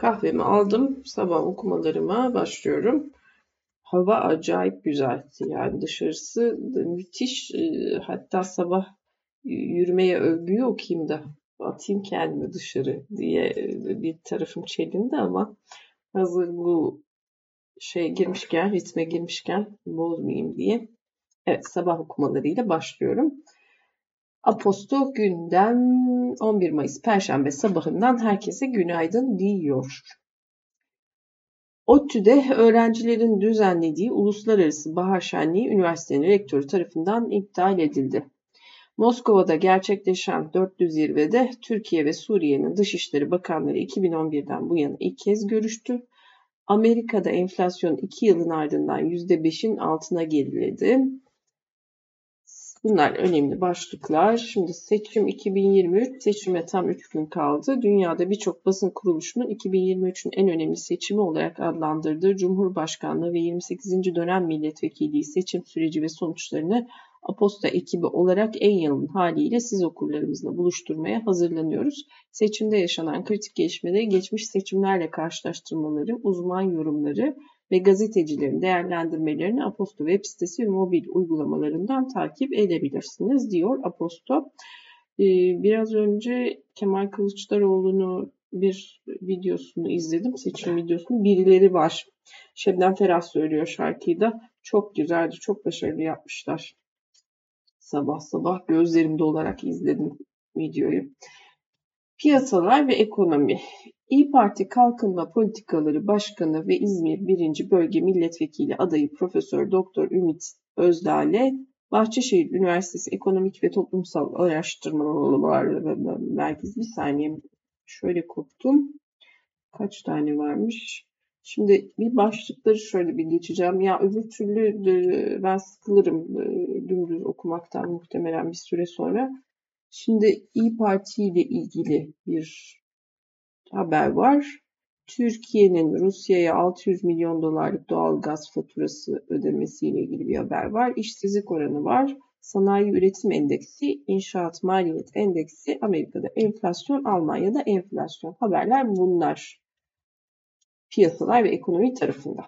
Kahvemi aldım. Sabah okumalarıma başlıyorum. Hava acayip güzel. Yani dışarısı müthiş. Ee, hatta sabah yürümeye övgüyü okuyayım da atayım kendimi dışarı diye bir tarafım çelindi ama hazır bu şey girmişken, ritme girmişken bozmayayım diye. Evet sabah okumalarıyla başlıyorum. Aposto gündem 11 Mayıs Perşembe sabahından herkese günaydın diyor. ODTÜ'de öğrencilerin düzenlediği uluslararası bahar şenliği üniversitenin rektörü tarafından iptal edildi. Moskova'da gerçekleşen dörtlü zirvede Türkiye ve Suriye'nin Dışişleri Bakanları 2011'den bu yana ilk kez görüştü. Amerika'da enflasyon 2 yılın ardından %5'in altına geriledi. Bunlar önemli başlıklar. Şimdi seçim 2023, seçime tam 3 gün kaldı. Dünyada birçok basın kuruluşunun 2023'ün en önemli seçimi olarak adlandırdığı Cumhurbaşkanlığı ve 28. dönem milletvekilliği seçim süreci ve sonuçlarını Aposta ekibi olarak en yalın haliyle siz okurlarımızla buluşturmaya hazırlanıyoruz. Seçimde yaşanan kritik gelişmeleri geçmiş seçimlerle karşılaştırmaları, uzman yorumları ve gazetecilerin değerlendirmelerini Aposto web sitesi ve mobil uygulamalarından takip edebilirsiniz diyor Aposto. Ee, biraz önce Kemal Kılıçdaroğlu'nu bir videosunu izledim. Seçim videosunu. Birileri var. Şebnem Ferah söylüyor şarkıyı da. Çok güzeldi. Çok başarılı yapmışlar. Sabah sabah gözlerimde olarak izledim videoyu. Piyasalar ve ekonomi. İyi Parti Kalkınma Politikaları Başkanı ve İzmir 1. Bölge Milletvekili adayı Profesör Doktor Ümit Özdağ'le Bahçeşehir Üniversitesi Ekonomik ve Toplumsal Araştırmalar Merkezi bir saniye şöyle koptum. Kaç tane varmış? Şimdi bir başlıkları şöyle bir geçeceğim. Ya öbür türlü ben sıkılırım dümdüz okumaktan muhtemelen bir süre sonra. Şimdi İyi Parti ile ilgili bir haber var. Türkiye'nin Rusya'ya 600 milyon dolarlık doğal gaz faturası ödemesiyle ilgili bir haber var. İşsizlik oranı var. Sanayi üretim endeksi, inşaat maliyet endeksi, Amerika'da enflasyon, Almanya'da enflasyon. Haberler bunlar. Piyasalar ve ekonomi tarafında.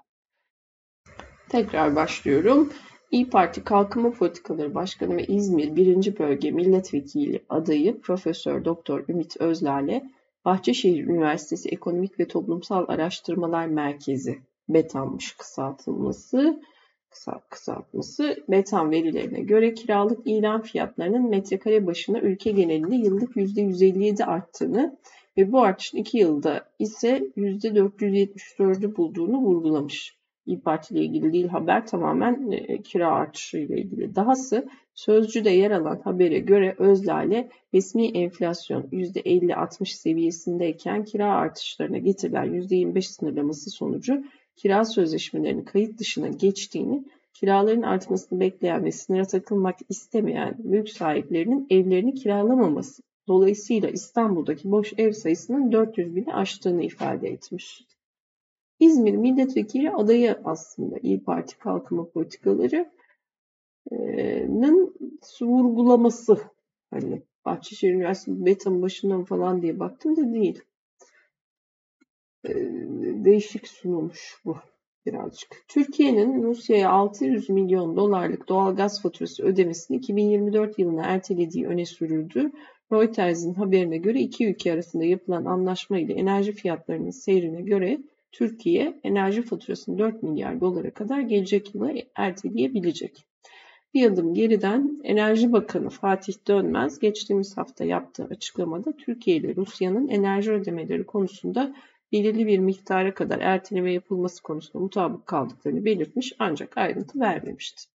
Tekrar başlıyorum. İyi Parti Kalkınma Politikaları Başkanı ve İzmir 1. Bölge Milletvekili adayı Profesör Doktor Ümit Özlale Bahçeşehir Üniversitesi Ekonomik ve Toplumsal Araştırmalar Merkezi BETAM'mış kısaltılması. Kısa, kısaltması BETAM verilerine göre kiralık ilan fiyatlarının metrekare başına ülke genelinde yıllık %157 arttığını ve bu artışın 2 yılda ise %474'ü bulduğunu vurgulamış. İyi Parti ile ilgili değil haber tamamen e, kira artışı ile ilgili. Dahası Sözcü'de yer alan habere göre Özlale resmi enflasyon %50-60 seviyesindeyken kira artışlarına getirilen %25 sınırlaması sonucu kira sözleşmelerinin kayıt dışına geçtiğini, kiraların artmasını bekleyen ve sınıra takılmak istemeyen mülk sahiplerinin evlerini kiralamaması dolayısıyla İstanbul'daki boş ev sayısının 400 bini aştığını ifade etmiş. İzmir milletvekili adayı aslında İyi Parti kalkınma politikaları'nın vurgulaması. Hani Bahçeşehir Üniversitesi betanın başından falan diye baktım da değil. Değişik sunulmuş bu birazcık. Türkiye'nin Rusya'ya 600 milyon dolarlık doğal gaz faturası ödemesini 2024 yılına ertelediği öne sürüldü. Reuters'in haberine göre iki ülke arasında yapılan anlaşma ile enerji fiyatlarının seyrine göre Türkiye enerji faturasını 4 milyar dolara kadar gelecek yıla erteleyebilecek. Bir adım geriden Enerji Bakanı Fatih Dönmez geçtiğimiz hafta yaptığı açıklamada Türkiye ile Rusya'nın enerji ödemeleri konusunda belirli bir miktara kadar erteleme yapılması konusunda mutabık kaldıklarını belirtmiş ancak ayrıntı vermemişti.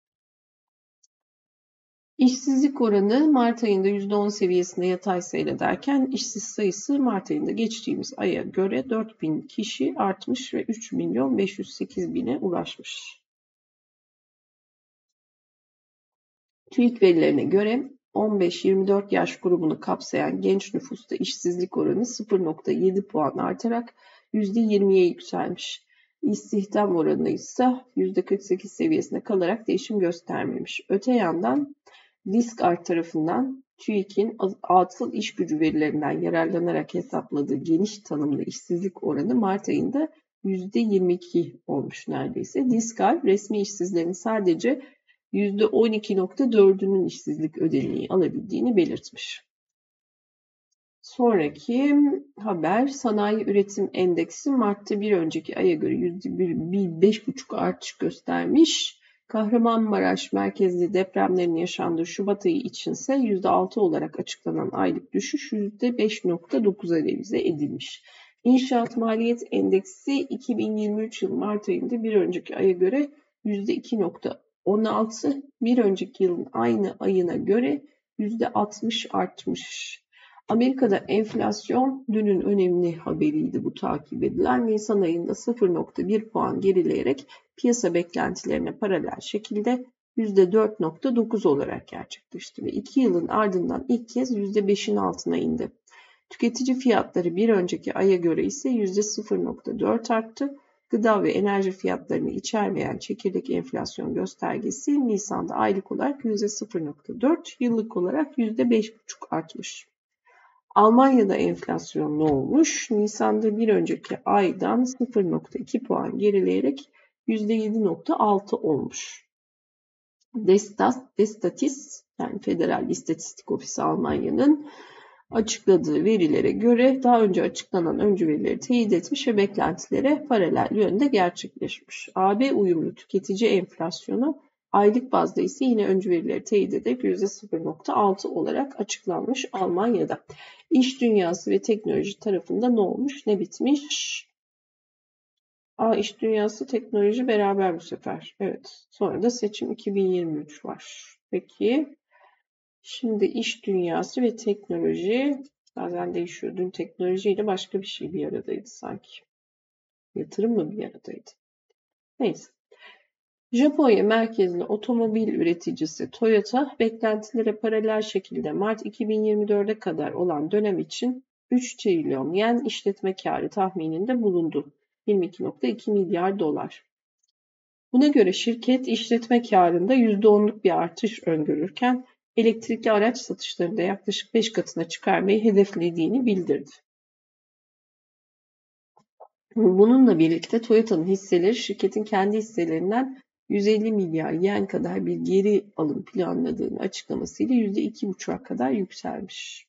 İşsizlik oranı Mart ayında %10 seviyesinde yatay seyrederken işsiz sayısı Mart ayında geçtiğimiz aya göre 4000 kişi artmış ve 3 milyon 508 bine ulaşmış. TÜİK verilerine göre 15-24 yaş grubunu kapsayan genç nüfusta işsizlik oranı 0.7 puan artarak %20'ye yükselmiş. İstihdam oranı ise %48 seviyesine kalarak değişim göstermemiş. Öte yandan Diskart tarafından TÜİK'in atıl iş gücü verilerinden yararlanarak hesapladığı geniş tanımlı işsizlik oranı Mart ayında %22 olmuş neredeyse. Diskal resmi işsizlerin sadece %12.4'ünün işsizlik ödeneği alabildiğini belirtmiş. Sonraki haber sanayi üretim endeksi Mart'ta bir önceki aya göre %5,5 artış göstermiş. Kahramanmaraş merkezli depremlerin yaşandığı Şubat ayı içinse %6 olarak açıklanan aylık düşüş %5.9'a revize edilmiş. İnşaat maliyet endeksi 2023 yıl Mart ayında bir önceki aya göre %2.16, bir önceki yılın aynı ayına göre %60 artmış. Amerika'da enflasyon dünün önemli haberiydi bu takip edilen. Nisan ayında 0.1 puan gerileyerek piyasa beklentilerine paralel şekilde %4.9 olarak gerçekleşti ve 2 yılın ardından ilk kez %5'in altına indi. Tüketici fiyatları bir önceki aya göre ise %0.4 arttı. Gıda ve enerji fiyatlarını içermeyen çekirdek enflasyon göstergesi Nisan'da aylık olarak %0.4, yıllık olarak %5.5 artmış. Almanya'da enflasyon ne olmuş? Nisan'da bir önceki aydan 0.2 puan gerileyerek %7.6 olmuş. Destas, Destatis yani Federal İstatistik Ofisi Almanya'nın açıkladığı verilere göre daha önce açıklanan öncü verileri teyit etmiş ve beklentilere paralel yönde gerçekleşmiş. AB uyumlu tüketici enflasyonu aylık bazda ise yine öncü verileri teyit edip %0.6 olarak açıklanmış Almanya'da. İş dünyası ve teknoloji tarafında ne olmuş ne bitmiş? Aa, iş dünyası teknoloji beraber bu sefer. Evet. Sonra da seçim 2023 var. Peki. Şimdi iş dünyası ve teknoloji bazen değişiyor. Dün teknolojiyle başka bir şey bir aradaydı sanki. Yatırım mı bir aradaydı? Neyse. Japonya merkezli otomobil üreticisi Toyota beklentilere paralel şekilde Mart 2024'e kadar olan dönem için 3 trilyon yen işletme karı tahmininde bulundu. 22.2 milyar dolar. Buna göre şirket işletme karında %10'luk bir artış öngörürken elektrikli araç satışlarında yaklaşık 5 katına çıkarmayı hedeflediğini bildirdi. Bununla birlikte Toyota'nın hisseleri şirketin kendi hisselerinden 150 milyar yen kadar bir geri alım planladığını açıklamasıyla %2,5'a kadar yükselmiş.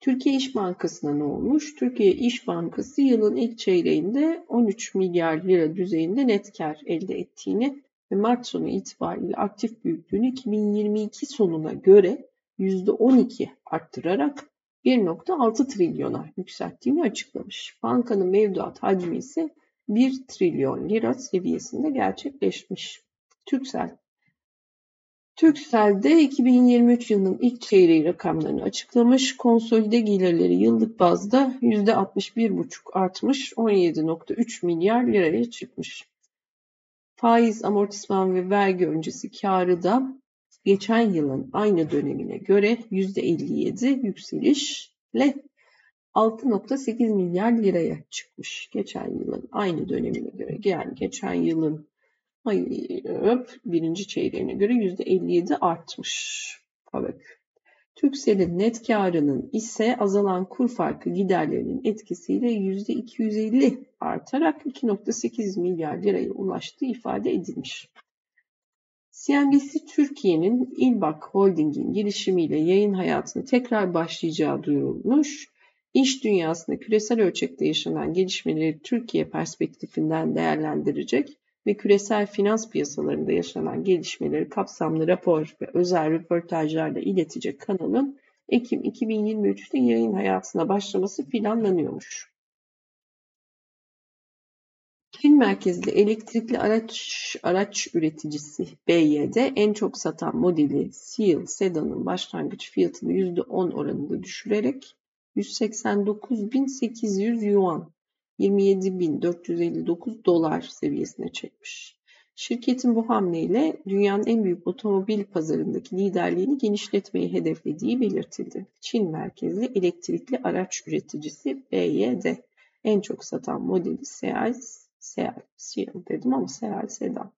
Türkiye İş Bankası'na ne olmuş? Türkiye İş Bankası yılın ilk çeyreğinde 13 milyar lira düzeyinde net kar elde ettiğini ve Mart sonu itibariyle aktif büyüklüğünü 2022 sonuna göre %12 arttırarak 1.6 trilyona yükselttiğini açıklamış. Bankanın mevduat hacmi ise 1 trilyon lira seviyesinde gerçekleşmiş. Türksel Türkcell'de 2023 yılının ilk çeyreği rakamlarını açıklamış. Konsolide gelirleri yıllık bazda %61,5 artmış 17,3 milyar liraya çıkmış. Faiz, amortisman ve vergi öncesi karı da geçen yılın aynı dönemine göre %57 yükselişle 6.8 milyar liraya çıkmış. Geçen yılın aynı dönemine göre yani geçen yılın öp birinci çeyreğine göre %57 artmış. Evet. Türksel'in net karının ise azalan kur farkı giderlerinin etkisiyle %250 artarak 2.8 milyar liraya ulaştığı ifade edilmiş. CNBC Türkiye'nin İlbak Holding'in girişimiyle yayın hayatını tekrar başlayacağı duyurulmuş. İş dünyasında küresel ölçekte yaşanan gelişmeleri Türkiye perspektifinden değerlendirecek ve küresel finans piyasalarında yaşanan gelişmeleri kapsamlı rapor ve özel röportajlarla iletecek kanalın Ekim 2023'te yayın hayatına başlaması planlanıyormuş. Çin merkezli elektrikli araç araç üreticisi BYD en çok satan modeli Seal Sedan'ın başlangıç fiyatını %10 oranında düşürerek 189.800 yuan 27.459 dolar seviyesine çekmiş. Şirketin bu hamleyle dünyanın en büyük otomobil pazarındaki liderliğini genişletmeyi hedeflediği belirtildi. Çin merkezli elektrikli araç üreticisi BYD en çok satan modeli Seat Seal, Seal dedim ama Seal Sedan.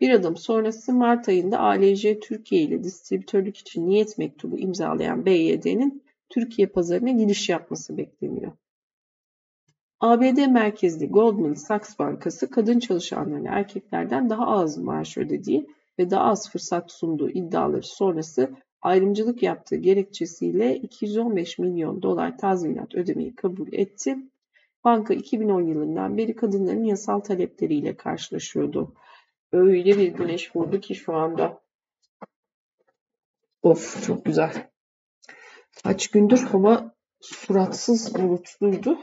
Bir adım sonrası Mart ayında ALJ Türkiye ile distribütörlük için niyet mektubu imzalayan BYD'nin Türkiye pazarına giriş yapması bekleniyor. ABD merkezli Goldman Sachs Bankası kadın çalışanlarına erkeklerden daha az maaş ödediği ve daha az fırsat sunduğu iddiaları sonrası ayrımcılık yaptığı gerekçesiyle 215 milyon dolar tazminat ödemeyi kabul etti. Banka 2010 yılından beri kadınların yasal talepleriyle karşılaşıyordu. Öyle bir güneş vurdu ki şu anda. Of çok güzel. Kaç gündür hava suratsız bulutluydu.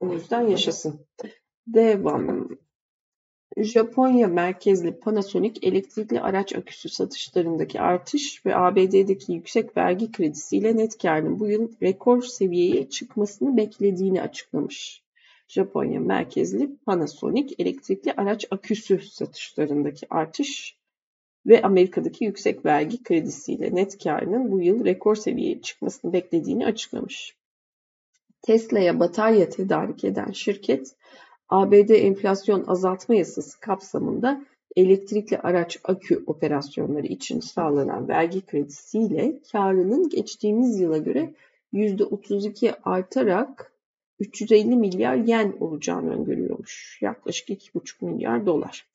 O yüzden yaşasın. Devam. Japonya merkezli Panasonic elektrikli araç aküsü satışlarındaki artış ve ABD'deki yüksek vergi kredisiyle net karının bu yıl rekor seviyeye çıkmasını beklediğini açıklamış. Japonya merkezli Panasonic elektrikli araç aküsü satışlarındaki artış ve Amerika'daki yüksek vergi kredisiyle net karının bu yıl rekor seviyeye çıkmasını beklediğini açıklamış. Tesla'ya batarya tedarik eden şirket, ABD enflasyon azaltma yasası kapsamında elektrikli araç akü operasyonları için sağlanan vergi kredisiyle karının geçtiğimiz yıla göre %32 artarak 350 milyar yen olacağını öngörüyormuş. Yaklaşık 2,5 milyar dolar.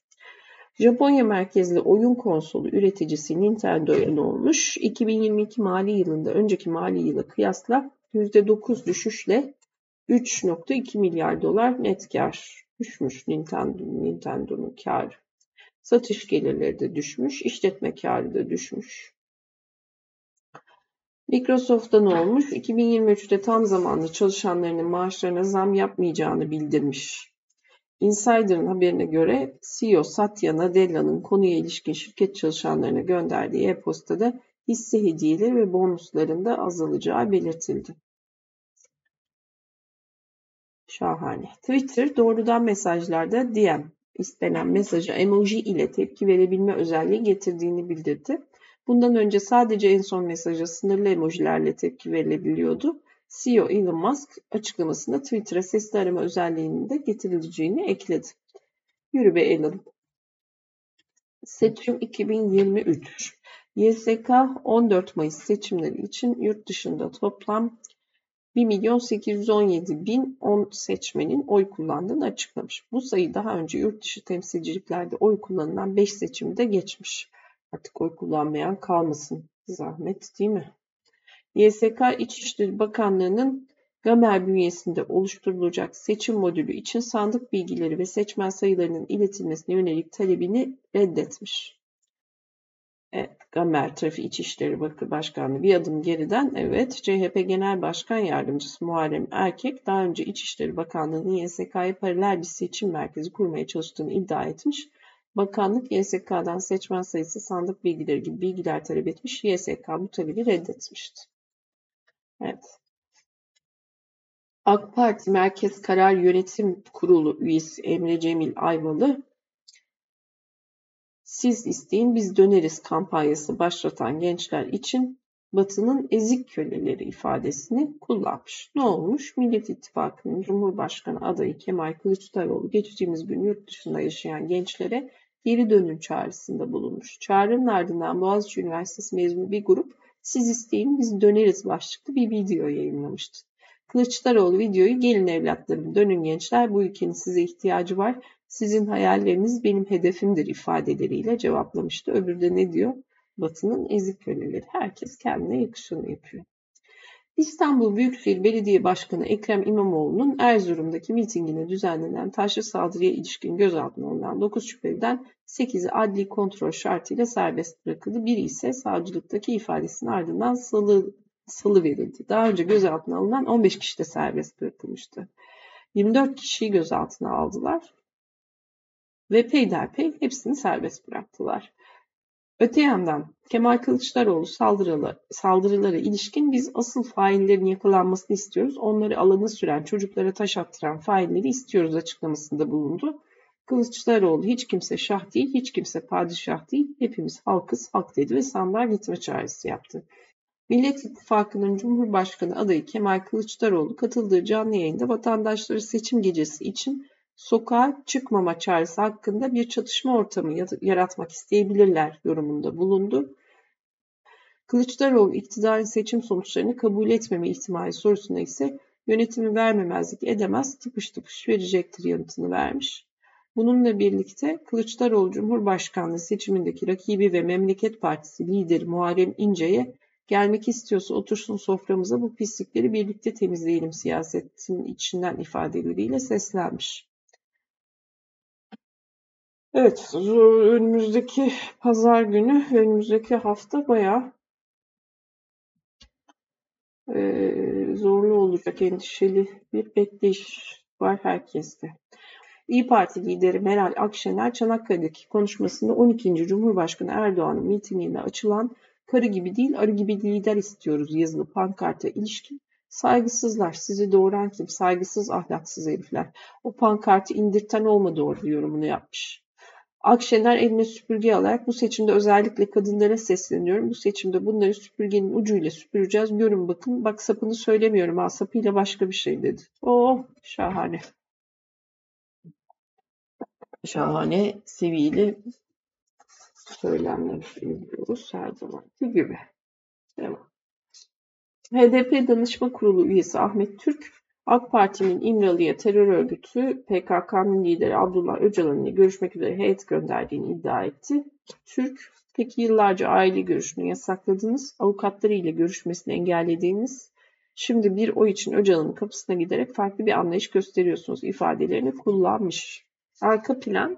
Japonya merkezli oyun konsolu üreticisi Nintendo'ya ne olmuş? 2022 mali yılında önceki mali yıla kıyasla %9 düşüşle 3.2 milyar dolar net kar düşmüş Nintendo, Nintendo'nun karı. Satış gelirleri de düşmüş, işletme karı da düşmüş. Microsoft'ta ne olmuş? 2023'te tam zamanlı çalışanlarının maaşlarına zam yapmayacağını bildirmiş. Insider'ın haberine göre CEO Satya Nadella'nın konuya ilişkin şirket çalışanlarına gönderdiği e-postada hisse hediyeleri ve bonuslarında azalacağı belirtildi. Şahane. Twitter doğrudan mesajlarda DM istenen mesaja emoji ile tepki verebilme özelliği getirdiğini bildirdi. Bundan önce sadece en son mesaja sınırlı emojilerle tepki verilebiliyordu. CEO Elon Musk açıklamasında Twitter'a sesli arama özelliğinin de getirileceğini ekledi. Yürü be Elon. Seçim 2023. YSK 14 Mayıs seçimleri için yurt dışında toplam 1 milyon 817 bin 10 seçmenin oy kullandığını açıklamış. Bu sayı daha önce yurt dışı temsilciliklerde oy kullanılan 5 seçimde geçmiş. Artık oy kullanmayan kalmasın. Zahmet değil mi? YSK İçişleri Bakanlığı'nın Gamer bünyesinde oluşturulacak seçim modülü için sandık bilgileri ve seçmen sayılarının iletilmesine yönelik talebini reddetmiş. Evet, Gamer Trafiği İçişleri Başkanlığı bir adım geriden evet CHP Genel Başkan Yardımcısı Muharrem Erkek daha önce İçişleri Bakanlığı'nın YSK'ya paralel bir seçim merkezi kurmaya çalıştığını iddia etmiş. Bakanlık YSK'dan seçmen sayısı sandık bilgileri gibi bilgiler talep etmiş. YSK bu talebi reddetmişti. Evet. AK Parti Merkez Karar Yönetim Kurulu üyesi Emre Cemil Ayvalı siz isteyin biz döneriz kampanyası başlatan gençler için Batı'nın ezik köleleri ifadesini kullanmış. Ne olmuş? Millet İttifakı'nın Cumhurbaşkanı adayı Kemal Kılıçdaroğlu geçtiğimiz gün yurt dışında yaşayan gençlere geri dönün çağrısında bulunmuş. Çağrının ardından Boğaziçi Üniversitesi mezunu bir grup siz isteyin biz döneriz başlıklı bir video yayınlamıştı. Kılıçdaroğlu videoyu gelin evlatlarım dönün gençler bu ülkenin size ihtiyacı var sizin hayalleriniz benim hedefimdir ifadeleriyle cevaplamıştı. Öbürü de ne diyor? Batı'nın ezik köleleri. Herkes kendine yakışanı yapıyor. İstanbul Büyükşehir Belediye Başkanı Ekrem İmamoğlu'nun Erzurum'daki mitingine düzenlenen taşlı saldırıya ilişkin gözaltına alınan 9 şüpheliden 8'i adli kontrol şartıyla serbest bırakıldı. Biri ise savcılıktaki ifadesinin ardından salı, salı verildi. Daha önce gözaltına alınan 15 kişi de serbest bırakılmıştı. 24 kişiyi gözaltına aldılar ve peyderpey hepsini serbest bıraktılar. Öte yandan Kemal Kılıçdaroğlu saldırıları, saldırılara ilişkin biz asıl faillerin yakalanmasını istiyoruz. Onları alana süren, çocuklara taş attıran failleri istiyoruz açıklamasında bulundu. Kılıçdaroğlu hiç kimse şah değil, hiç kimse padişah değil, hepimiz halkız, halk dedi ve sandığa gitme çağrısı yaptı. Millet İttifakı'nın Cumhurbaşkanı adayı Kemal Kılıçdaroğlu katıldığı canlı yayında vatandaşları seçim gecesi için sokağa çıkmama çağrısı hakkında bir çatışma ortamı yaratmak isteyebilirler yorumunda bulundu. Kılıçdaroğlu iktidarın seçim sonuçlarını kabul etmeme ihtimali sorusuna ise yönetimi vermemezlik edemez, tıpış tıpış verecektir yanıtını vermiş. Bununla birlikte Kılıçdaroğlu Cumhurbaşkanlığı seçimindeki rakibi ve Memleket Partisi lideri Muharrem İnce'ye gelmek istiyorsa otursun soframıza bu pislikleri birlikte temizleyelim siyasetin içinden ifadeleriyle seslenmiş. Evet, önümüzdeki pazar günü ve önümüzdeki hafta bayağı e, zorlu olacak, endişeli bir bekleyiş var herkeste. İyi Parti lideri Meral Akşener Çanakkale'deki konuşmasında 12. Cumhurbaşkanı Erdoğan'ın mitinginde açılan karı gibi değil arı gibi lider istiyoruz yazılı pankarta ilişkin saygısızlar sizi doğuran kim saygısız ahlaksız herifler o pankartı indirten olmadı orada yorumunu yapmış. Akşener eline süpürge alarak bu seçimde özellikle kadınlara sesleniyorum. Bu seçimde bunları süpürgenin ucuyla süpüreceğiz. Görün bakın. Bak sapını söylemiyorum ha sapıyla başka bir şey dedi. Oh şahane. Şahane seviyeli söylemler izliyoruz her zamanki gibi. Devam. HDP Danışma Kurulu üyesi Ahmet Türk, AK Parti'nin İmralı'ya terör örgütü PKK'nın lideri Abdullah Öcalan ile görüşmek üzere heyet gönderdiğini iddia etti. Türk, peki yıllarca aile görüşünü yasakladınız, avukatları ile görüşmesini engellediğiniz, şimdi bir oy için Öcalan'ın kapısına giderek farklı bir anlayış gösteriyorsunuz ifadelerini kullanmış. Arka plan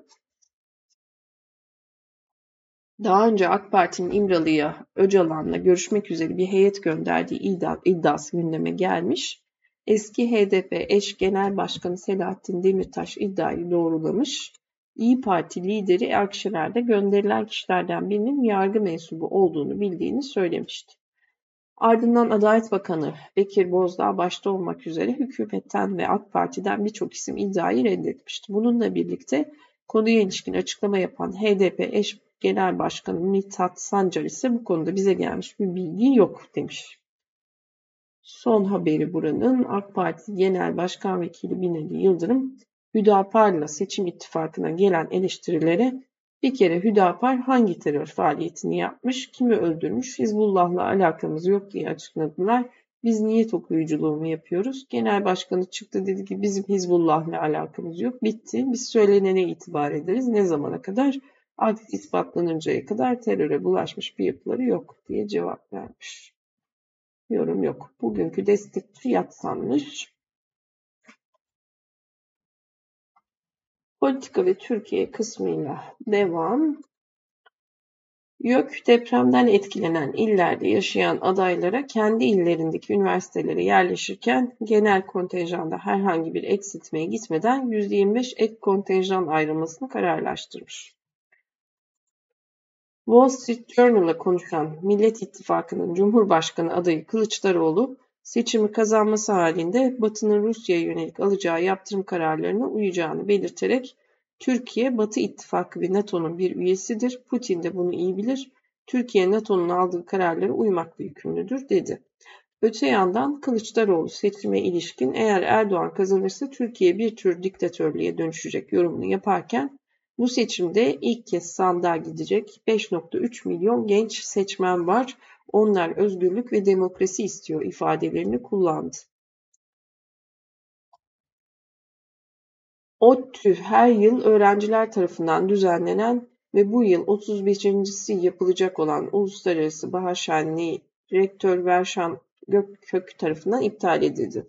daha önce AK Parti'nin İmralı'ya Öcalan'la görüşmek üzere bir heyet gönderdiği iddia, iddiası gündeme gelmiş. Eski HDP eş genel başkanı Selahattin Demirtaş iddiayı doğrulamış. İyi Parti lideri Akşener'de gönderilen kişilerden birinin yargı mensubu olduğunu bildiğini söylemişti. Ardından Adalet Bakanı Bekir Bozdağ başta olmak üzere hükümetten ve AK Parti'den birçok isim iddiayı reddetmişti. Bununla birlikte konuya ilişkin açıklama yapan HDP eş Genel Başkanı Mithat Sancar ise bu konuda bize gelmiş bir bilgi yok demiş. Son haberi buranın AK Parti Genel Başkan Vekili Binali Yıldırım, Hüdapar'la seçim ittifakına gelen eleştirilere bir kere Hüdapar hangi terör faaliyetini yapmış, kimi öldürmüş, Hizbullah'la alakamız yok diye açıkladılar. Biz niyet okuyuculuğu mu yapıyoruz? Genel başkanı çıktı dedi ki bizim Hizbullah'la alakamız yok. Bitti. Biz söylenene itibar ederiz. Ne zamana kadar? Adil ispatlanıncaya kadar teröre bulaşmış bir yapıları yok diye cevap vermiş. Yorum yok. Bugünkü destekçi yatsanmış. Politika ve Türkiye kısmıyla devam. YÖK depremden etkilenen illerde yaşayan adaylara kendi illerindeki üniversitelere yerleşirken genel kontenjanda herhangi bir eksiltmeye gitmeden %25 ek kontenjan ayrılmasını kararlaştırmış. Wall Street Journal'a konuşan Millet İttifakı'nın Cumhurbaşkanı adayı Kılıçdaroğlu, seçimi kazanması halinde Batı'nın Rusya'ya yönelik alacağı yaptırım kararlarına uyacağını belirterek Türkiye, Batı İttifakı ve NATO'nun bir üyesidir. Putin de bunu iyi bilir. Türkiye, NATO'nun aldığı kararlara uymakla yükümlüdür, dedi. Öte yandan Kılıçdaroğlu seçime ilişkin eğer Erdoğan kazanırsa Türkiye bir tür diktatörlüğe dönüşecek yorumunu yaparken bu seçimde ilk kez sandığa gidecek 5.3 milyon genç seçmen var. Onlar özgürlük ve demokrasi istiyor ifadelerini kullandı. ODTÜ her yıl öğrenciler tarafından düzenlenen ve bu yıl 35.si yapılacak olan Uluslararası Bahar Şenliği Rektör Verşan Gökkök tarafından iptal edildi.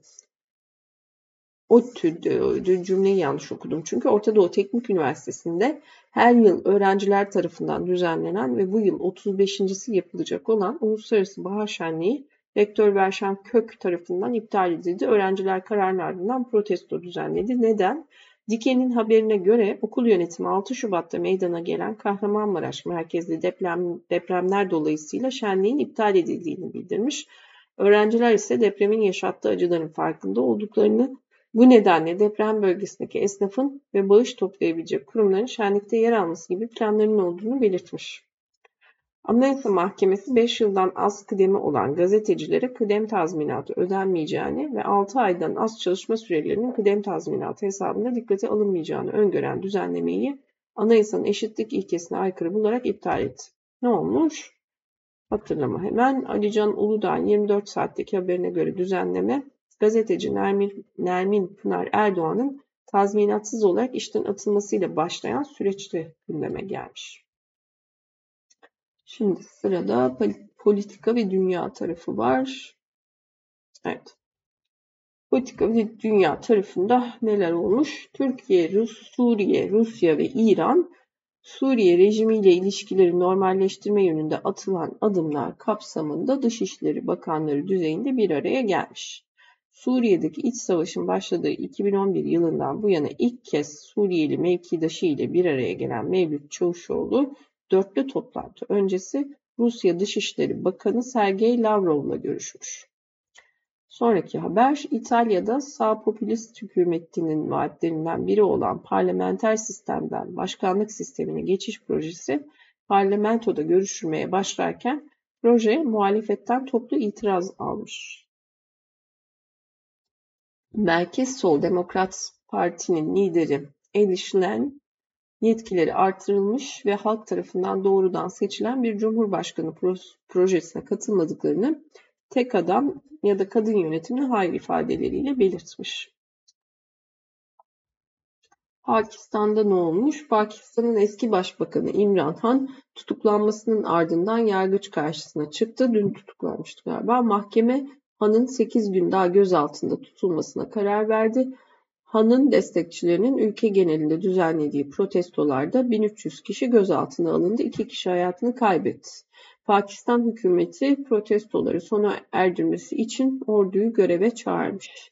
ODTÜ cümleyi yanlış okudum. Çünkü Orta Doğu Teknik Üniversitesi'nde her yıl öğrenciler tarafından düzenlenen ve bu yıl 35.si yapılacak olan Uluslararası Bahar Şenliği Rektör Berşan Kök tarafından iptal edildi. Öğrenciler kararın ardından protesto düzenledi. Neden? Diken'in haberine göre okul yönetimi 6 Şubat'ta meydana gelen Kahramanmaraş merkezli deprem, depremler dolayısıyla şenliğin iptal edildiğini bildirmiş. Öğrenciler ise depremin yaşattığı acıların farkında olduklarını, bu nedenle deprem bölgesindeki esnafın ve bağış toplayabilecek kurumların şenlikte yer alması gibi planlarının olduğunu belirtmiş. Anayasa Mahkemesi 5 yıldan az kıdemi olan gazetecilere kıdem tazminatı ödenmeyeceğini ve 6 aydan az çalışma sürelerinin kıdem tazminatı hesabında dikkate alınmayacağını öngören düzenlemeyi anayasanın eşitlik ilkesine aykırı bularak iptal etti. Ne olmuş? Hatırlama hemen Alican Uludağ'ın 24 saatteki haberine göre düzenleme gazeteci Nermin, Nermin Pınar Erdoğan'ın tazminatsız olarak işten atılmasıyla başlayan süreçte gündeme gelmiş. Şimdi sırada politika ve dünya tarafı var. Evet. Politika ve dünya tarafında neler olmuş? Türkiye, Rus, Suriye, Rusya ve İran Suriye rejimiyle ilişkileri normalleştirme yönünde atılan adımlar kapsamında Dışişleri Bakanları düzeyinde bir araya gelmiş. Suriye'deki iç savaşın başladığı 2011 yılından bu yana ilk kez Suriyeli mevkidaşı ile bir araya gelen Mevlüt Çavuşoğlu dörtlü toplantı öncesi Rusya Dışişleri Bakanı Sergey Lavrov'la görüşmüş. Sonraki haber İtalya'da sağ popülist hükümetinin vaatlerinden biri olan parlamenter sistemden başkanlık sistemine geçiş projesi parlamentoda görüşülmeye başlarken proje muhalefetten toplu itiraz almış. Merkez Sol Demokrat Parti'nin lideri Eli yetkileri artırılmış ve halk tarafından doğrudan seçilen bir cumhurbaşkanı projesine katılmadıklarını tek adam ya da kadın yönetimine hayır ifadeleriyle belirtmiş. Pakistan'da ne olmuş? Pakistan'ın eski başbakanı İmran Han tutuklanmasının ardından yargıç karşısına çıktı. Dün tutuklanmıştı galiba. Mahkeme Han'ın 8 gün daha gözaltında tutulmasına karar verdi. Han'ın destekçilerinin ülke genelinde düzenlediği protestolarda 1300 kişi gözaltına alındı, 2 kişi hayatını kaybetti. Pakistan hükümeti protestoları sona erdirmesi için orduyu göreve çağırmış.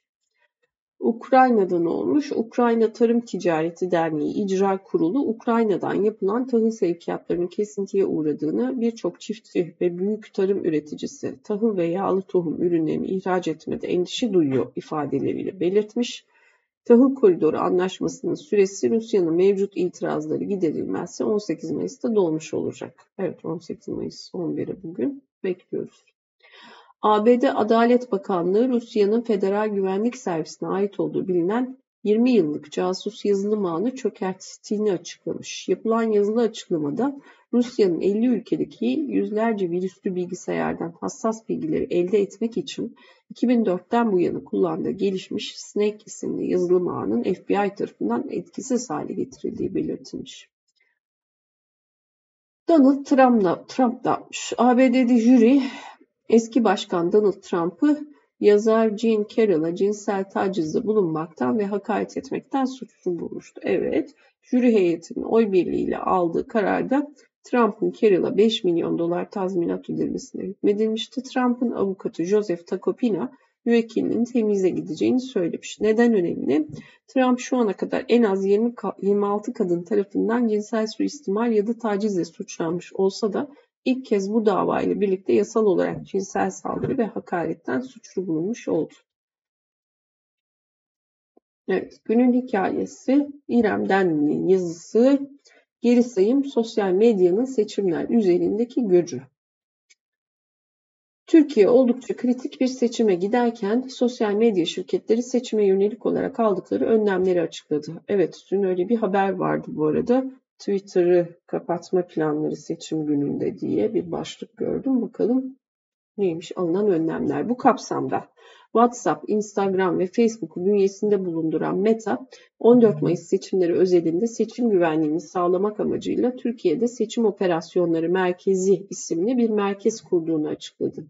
Ukrayna'da ne olmuş? Ukrayna Tarım Ticareti Derneği İcra Kurulu Ukrayna'dan yapılan tahıl sevkiyatlarının kesintiye uğradığını birçok çiftçi ve büyük tarım üreticisi tahıl ve yağlı tohum ürünlerini ihraç etmede endişe duyuyor ifadeleriyle belirtmiş. Tahıl Koridoru Anlaşması'nın süresi Rusya'nın mevcut itirazları giderilmezse 18 Mayıs'ta dolmuş olacak. Evet 18 Mayıs 11'i bugün bekliyoruz. ABD Adalet Bakanlığı Rusya'nın Federal Güvenlik Servisi'ne ait olduğu bilinen 20 yıllık casus yazılım ağını çökerttiğini açıklamış. Yapılan yazılı açıklamada Rusya'nın 50 ülkedeki yüzlerce virüslü bilgisayardan hassas bilgileri elde etmek için 2004'ten bu yana kullandığı gelişmiş Snake isimli yazılım ağının FBI tarafından etkisiz hale getirildiği belirtilmiş. Donald Trump'la Trump da ABD'de jüri eski başkan Donald Trump'ı yazar Jean Carroll'a cinsel tacizde bulunmaktan ve hakaret etmekten suçlu bulmuştu. Evet, jüri heyetinin oy birliğiyle aldığı kararda Trump'ın Carroll'a 5 milyon dolar tazminat ödemesine hükmedilmişti. Trump'ın avukatı Joseph Tacopina müvekkilinin temize gideceğini söylemiş. Neden önemli? Trump şu ana kadar en az 20, 26 kadın tarafından cinsel suistimal ya da tacizle suçlanmış olsa da ilk kez bu davayla birlikte yasal olarak cinsel saldırı ve hakaretten suçlu bulunmuş oldu. Evet, günün hikayesi İrem Denli'nin yazısı Geri sayım sosyal medyanın seçimler üzerindeki gücü. Türkiye oldukça kritik bir seçime giderken sosyal medya şirketleri seçime yönelik olarak aldıkları önlemleri açıkladı. Evet dün öyle bir haber vardı bu arada. Twitter'ı kapatma planları seçim gününde diye bir başlık gördüm. Bakalım neymiş alınan önlemler. Bu kapsamda WhatsApp, Instagram ve Facebook bünyesinde bulunduran Meta, 14 Mayıs seçimleri özelinde seçim güvenliğini sağlamak amacıyla Türkiye'de Seçim Operasyonları Merkezi isimli bir merkez kurduğunu açıkladı.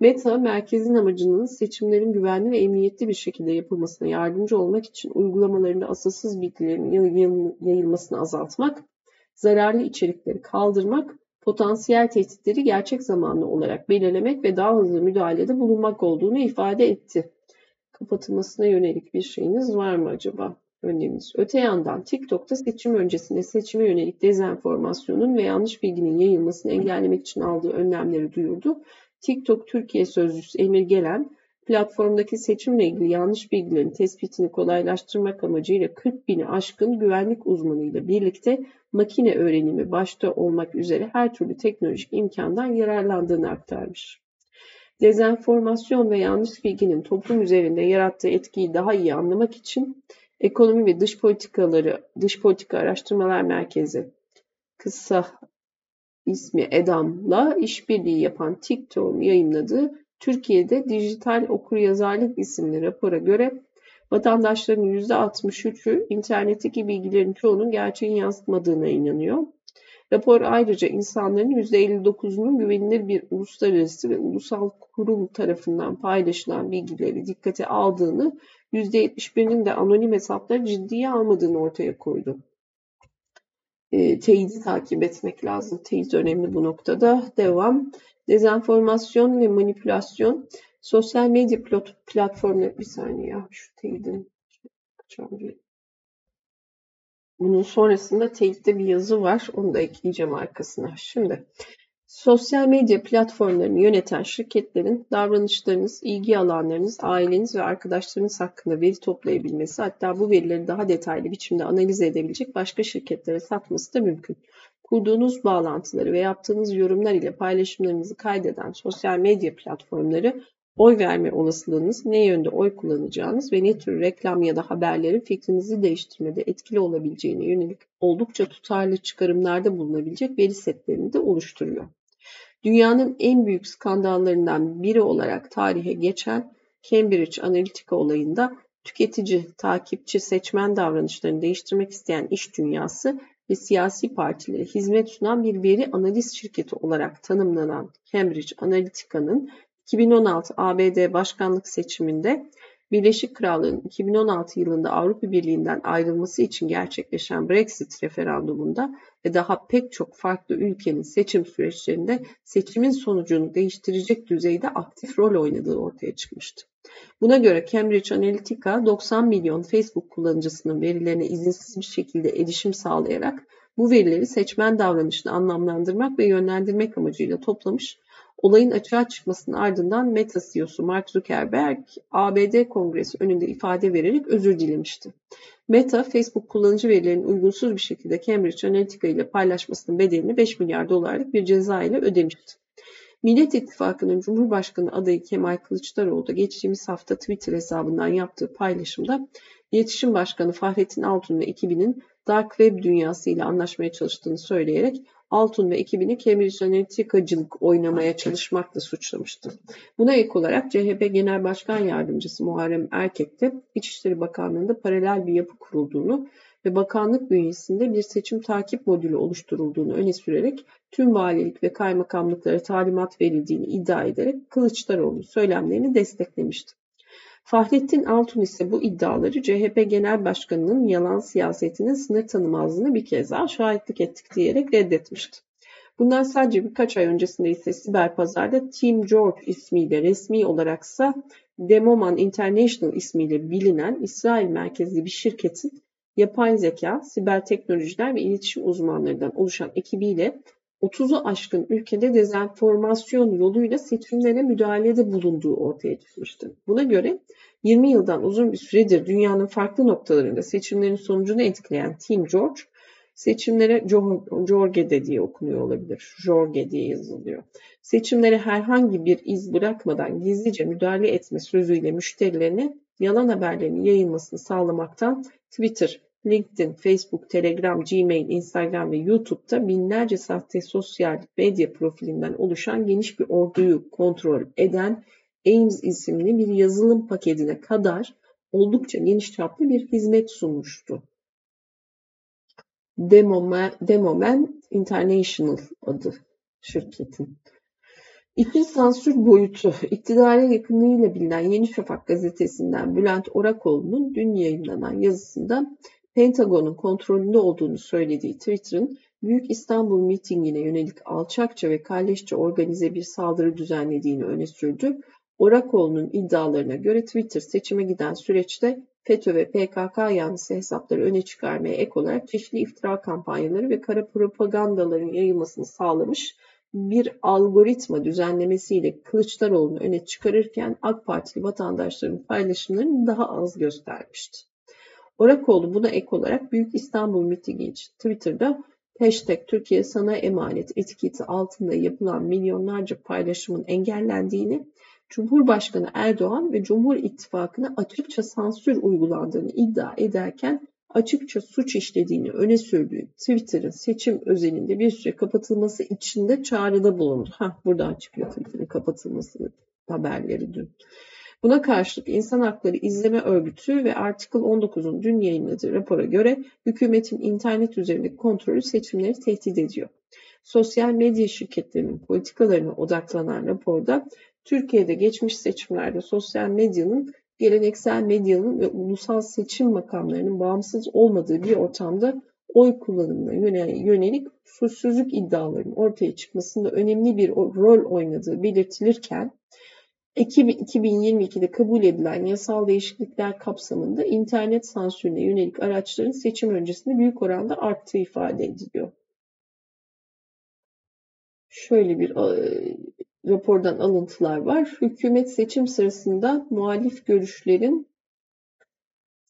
Meta, merkezin amacının seçimlerin güvenli ve emniyetli bir şekilde yapılmasına yardımcı olmak için uygulamalarında asılsız bilgilerin yayılmasını azaltmak, zararlı içerikleri kaldırmak potansiyel tehditleri gerçek zamanlı olarak belirlemek ve daha hızlı müdahalede bulunmak olduğunu ifade etti. Kapatılmasına yönelik bir şeyiniz var mı acaba? Önleminiz. Öte yandan TikTok'ta seçim öncesinde seçime yönelik dezenformasyonun ve yanlış bilginin yayılmasını engellemek için aldığı önlemleri duyurdu. TikTok Türkiye Sözcüsü Emir Gelen, platformdaki seçimle ilgili yanlış bilgilerin tespitini kolaylaştırmak amacıyla 40 bini aşkın güvenlik uzmanıyla birlikte makine öğrenimi başta olmak üzere her türlü teknolojik imkandan yararlandığını aktarmış. Dezenformasyon ve yanlış bilginin toplum üzerinde yarattığı etkiyi daha iyi anlamak için Ekonomi ve Dış Politikaları Dış Politika Araştırmalar Merkezi kısa ismi EDAM'la işbirliği yapan TikTok'un yayınladığı Türkiye'de Dijital Okuryazarlık isimli rapora göre vatandaşların %63'ü internetteki bilgilerin çoğunun gerçeğin yansıtmadığına inanıyor. Rapor ayrıca insanların %59'unun güvenilir bir uluslararası ve ulusal kurum tarafından paylaşılan bilgileri dikkate aldığını, %71'inin de anonim hesapları ciddiye almadığını ortaya koydu. E, teyidi takip etmek lazım. Teyit önemli bu noktada. Devam. Dezenformasyon ve manipülasyon. Sosyal medya platformları bir saniye şu teyidin bunun sonrasında teyitte bir yazı var. Onu da ekleyeceğim arkasına. Şimdi sosyal medya platformlarını yöneten şirketlerin davranışlarınız, ilgi alanlarınız, aileniz ve arkadaşlarınız hakkında veri toplayabilmesi hatta bu verileri daha detaylı biçimde analiz edebilecek başka şirketlere satması da mümkün. Kurduğunuz bağlantıları ve yaptığınız yorumlar ile paylaşımlarınızı kaydeden sosyal medya platformları oy verme olasılığınız, ne yönde oy kullanacağınız ve ne tür reklam ya da haberlerin fikrinizi değiştirmede etkili olabileceğine yönelik oldukça tutarlı çıkarımlarda bulunabilecek veri setlerini de oluşturuyor. Dünyanın en büyük skandallarından biri olarak tarihe geçen Cambridge Analytica olayında tüketici, takipçi, seçmen davranışlarını değiştirmek isteyen iş dünyası ve siyasi partilere hizmet sunan bir veri analiz şirketi olarak tanımlanan Cambridge Analytica'nın 2016 ABD başkanlık seçiminde Birleşik Krallığın 2016 yılında Avrupa Birliği'nden ayrılması için gerçekleşen Brexit referandumunda ve daha pek çok farklı ülkenin seçim süreçlerinde seçimin sonucunu değiştirecek düzeyde aktif rol oynadığı ortaya çıkmıştı. Buna göre Cambridge Analytica 90 milyon Facebook kullanıcısının verilerine izinsiz bir şekilde erişim sağlayarak bu verileri seçmen davranışını anlamlandırmak ve yönlendirmek amacıyla toplamış Olayın açığa çıkmasının ardından Meta CEO'su Mark Zuckerberg ABD Kongresi önünde ifade vererek özür dilemişti. Meta, Facebook kullanıcı verilerinin uygunsuz bir şekilde Cambridge Analytica ile paylaşmasının bedelini 5 milyar dolarlık bir ceza ile ödemişti. Millet İttifakı'nın Cumhurbaşkanı adayı Kemal Kılıçdaroğlu da geçtiğimiz hafta Twitter hesabından yaptığı paylaşımda İletişim Başkanı Fahrettin Altun ve ekibinin Dark Web dünyasıyla anlaşmaya çalıştığını söyleyerek Altun ve ekibini Cambridge Analytica'cılık oynamaya çalışmakla suçlamıştı. Buna ek olarak CHP Genel Başkan Yardımcısı Muharrem Erkek de İçişleri Bakanlığı'nda paralel bir yapı kurulduğunu ve bakanlık bünyesinde bir seçim takip modülü oluşturulduğunu öne sürerek tüm valilik ve kaymakamlıklara talimat verildiğini iddia ederek Kılıçdaroğlu söylemlerini desteklemişti. Fahrettin Altun ise bu iddiaları CHP Genel Başkanı'nın yalan siyasetinin sınır tanımazlığını bir kez daha şahitlik ettik diyerek reddetmişti. Bundan sadece birkaç ay öncesinde ise siber pazarda Team George ismiyle resmi olaraksa Demoman International ismiyle bilinen İsrail merkezli bir şirketin yapay zeka, siber teknolojiler ve iletişim uzmanlarından oluşan ekibiyle 30'u aşkın ülkede dezenformasyon yoluyla seçimlere müdahalede bulunduğu ortaya çıkmıştı. Buna göre 20 yıldan uzun bir süredir dünyanın farklı noktalarında seçimlerin sonucunu etkileyen Team George, seçimlere Jorge diye okunuyor olabilir. Jorge diye yazılıyor. Seçimlere herhangi bir iz bırakmadan gizlice müdahale etme sözüyle müşterilerine yalan haberlerin yayılmasını sağlamaktan Twitter, LinkedIn, Facebook, Telegram, Gmail, Instagram ve YouTube'da binlerce sahte sosyal medya profilinden oluşan geniş bir orduyu kontrol eden Ames isimli bir yazılım paketine kadar oldukça geniş çaplı bir hizmet sunmuştu. Demoman, Demoman International adı şirketin. İki sansür boyutu, iktidara yakınlığıyla bilinen Yeni Şafak gazetesinden Bülent Orakoğlu'nun dün yayınlanan yazısında Pentagon'un kontrolünde olduğunu söylediği Twitter'ın Büyük İstanbul mitingine yönelik alçakça ve kalleşçe organize bir saldırı düzenlediğini öne sürdü. Orakoğlu'nun iddialarına göre Twitter seçime giden süreçte FETÖ ve PKK yanlısı hesapları öne çıkarmaya ek olarak çeşitli iftira kampanyaları ve kara propagandaların yayılmasını sağlamış bir algoritma düzenlemesiyle Kılıçdaroğlu'nu öne çıkarırken AK Partili vatandaşların paylaşımlarını daha az göstermişti. Orakoğlu buna ek olarak Büyük İstanbul mitingi için Twitter'da hashtag Türkiye sana emanet etiketi altında yapılan milyonlarca paylaşımın engellendiğini, Cumhurbaşkanı Erdoğan ve Cumhur İttifakı'na açıkça sansür uygulandığını iddia ederken açıkça suç işlediğini öne sürdüğü Twitter'ın seçim özelinde bir süre kapatılması için de çağrıda bulundu. Hah buradan çıkıyor Twitter'ın kapatılması haberleri dün. Buna karşılık İnsan Hakları İzleme Örgütü ve Article 19'un dün yayınladığı rapora göre hükümetin internet üzerindeki kontrolü seçimleri tehdit ediyor. Sosyal medya şirketlerinin politikalarına odaklanan raporda Türkiye'de geçmiş seçimlerde sosyal medyanın geleneksel medyanın ve ulusal seçim makamlarının bağımsız olmadığı bir ortamda oy kullanımına yönelik suçsuzluk iddialarının ortaya çıkmasında önemli bir rol oynadığı belirtilirken 2022'de kabul edilen yasal değişiklikler kapsamında internet sansürüne yönelik araçların seçim öncesinde büyük oranda arttığı ifade ediliyor. Şöyle bir e, rapordan alıntılar var. Hükümet seçim sırasında muhalif görüşlerin